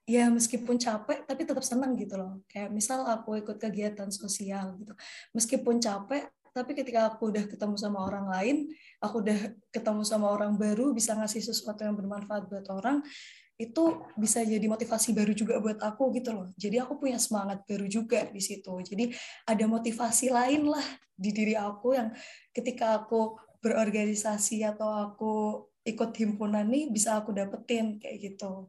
Speaker 3: ya meskipun capek tapi tetap senang gitu loh kayak misal aku ikut kegiatan sosial gitu meskipun capek tapi ketika aku udah ketemu sama orang lain aku udah ketemu sama orang baru bisa ngasih sesuatu yang bermanfaat buat orang itu bisa jadi motivasi baru juga buat aku gitu loh. Jadi aku punya semangat baru juga di situ. Jadi ada motivasi lain lah di diri aku yang ketika aku berorganisasi atau aku ikut himpunan nih bisa aku dapetin kayak gitu.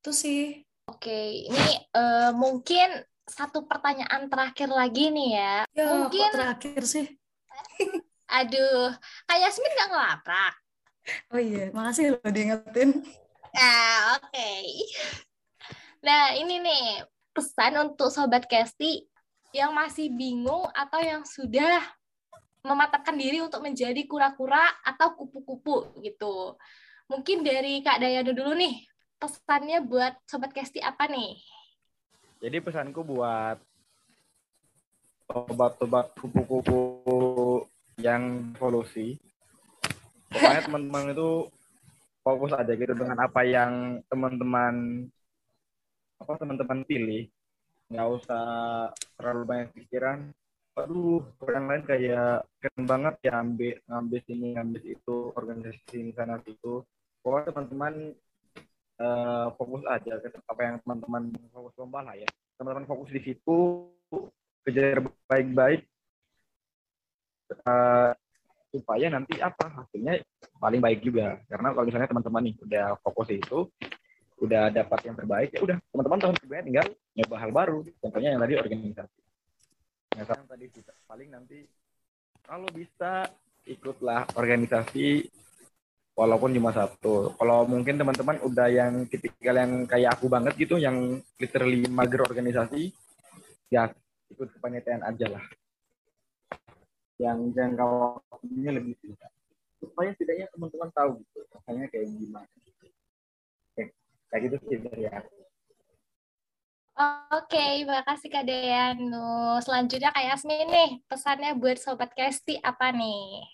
Speaker 3: Itu sih.
Speaker 1: Oke, ini uh, mungkin satu pertanyaan terakhir lagi nih ya.
Speaker 3: Ya,
Speaker 1: mungkin
Speaker 3: terakhir sih. <laughs>
Speaker 1: Aduh, kayak Yasmin nggak ngelaprak.
Speaker 3: Oh iya, makasih loh diingetin.
Speaker 1: Ah, oke. Okay. Nah, ini nih pesan untuk sobat Kesti yang masih bingung atau yang sudah mematapkan diri untuk menjadi kura-kura atau kupu-kupu gitu. Mungkin dari Kak Dayana dulu nih, pesannya buat sobat Kesti apa nih?
Speaker 2: Jadi pesanku buat sobat-sobat kupu-kupu yang evolusi, pokoknya teman-teman itu fokus aja gitu dengan apa yang teman-teman apa teman-teman pilih nggak usah terlalu banyak pikiran aduh orang lain kayak keren banget ya ambil ngambil sini ngambil itu organisasi ini sana situ. Pokoknya teman-teman uh, fokus aja ke apa yang teman-teman fokus lomba lah ya. Teman-teman fokus di situ kejar baik-baik uh, supaya nanti apa hasilnya paling baik juga. Karena kalau misalnya teman-teman nih udah fokus itu udah dapat yang terbaik ya udah teman-teman tahun kedua tinggal nyoba hal baru. Contohnya yang tadi organisasi yang tadi kita paling nanti kalau bisa ikutlah organisasi walaupun cuma satu. Kalau mungkin teman-teman udah yang tipikal yang kayak aku banget gitu yang literally mager organisasi ya ikut kepanitiaan aja lah. Yang jangka waktunya lebih singkat. Supaya setidaknya teman-teman tahu gitu rasanya kayak gimana. Oke kayak gitu sih dari aku
Speaker 1: Oke, makasih Kak Dayanu. Selanjutnya Kak Yasmin nih, pesannya buat Sobat Kesti apa nih?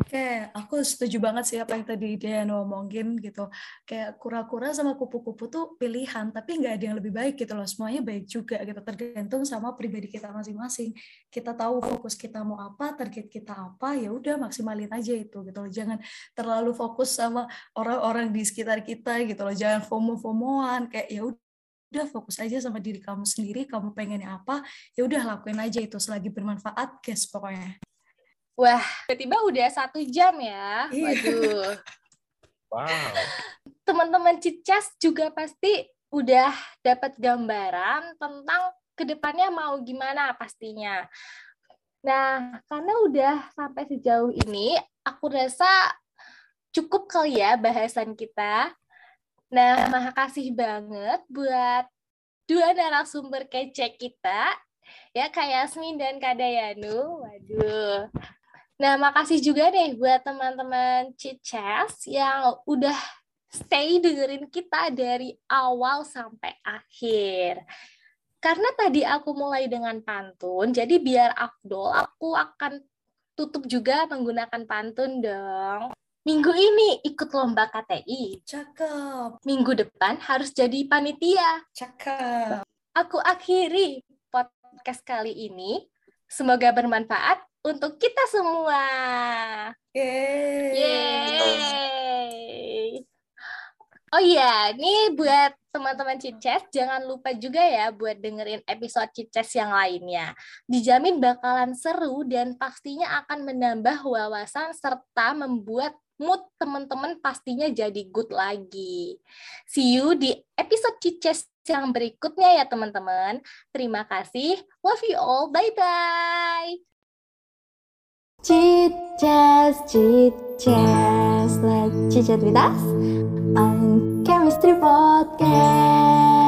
Speaker 3: Oke, aku setuju banget sih apa yang tadi dia ngomongin gitu. Kayak kura-kura sama kupu-kupu tuh pilihan, tapi nggak ada yang lebih baik gitu loh. Semuanya baik juga gitu, tergantung sama pribadi kita masing-masing. Kita tahu fokus kita mau apa, target kita apa, ya udah maksimalin aja itu gitu loh. Jangan terlalu fokus sama orang-orang di sekitar kita gitu loh. Jangan fomo-fomoan kayak ya udah fokus aja sama diri kamu sendiri, kamu pengennya apa, ya udah lakuin aja itu selagi bermanfaat, guys pokoknya.
Speaker 1: Wah, tiba-tiba udah satu jam ya. Iya. Waduh.
Speaker 2: Wow.
Speaker 1: Teman-teman Cicas juga pasti udah dapat gambaran tentang ke depannya mau gimana pastinya. Nah, karena udah sampai sejauh ini, aku rasa cukup kali ya bahasan kita. Nah, makasih banget buat dua narasumber kece kita, ya Kak Yasmin dan Kak Dayanu. Waduh, Nah, makasih juga nih buat teman-teman Cices yang udah stay dengerin kita dari awal sampai akhir. Karena tadi aku mulai dengan pantun, jadi biar afdol, aku akan tutup juga menggunakan pantun dong. Minggu ini ikut lomba KTI.
Speaker 3: Cakep.
Speaker 1: Minggu depan harus jadi panitia.
Speaker 3: Cakep.
Speaker 1: Aku akhiri podcast kali ini. Semoga bermanfaat untuk kita semua.
Speaker 3: Yeay.
Speaker 1: Yeay. Oh iya, ini buat teman-teman Cices, jangan lupa juga ya buat dengerin episode Cices yang lainnya. Dijamin bakalan seru dan pastinya akan menambah wawasan serta membuat mood teman-teman pastinya jadi good lagi. See you di episode Cices yang berikutnya ya teman-teman. Terima kasih. Love you all. Bye-bye.
Speaker 4: Chit chat, let's chat with us on Chemistry Podcast.